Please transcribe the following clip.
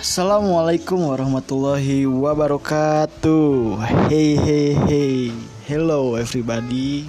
Assalamualaikum warahmatullahi wabarakatuh. Hey hey hey. Hello everybody.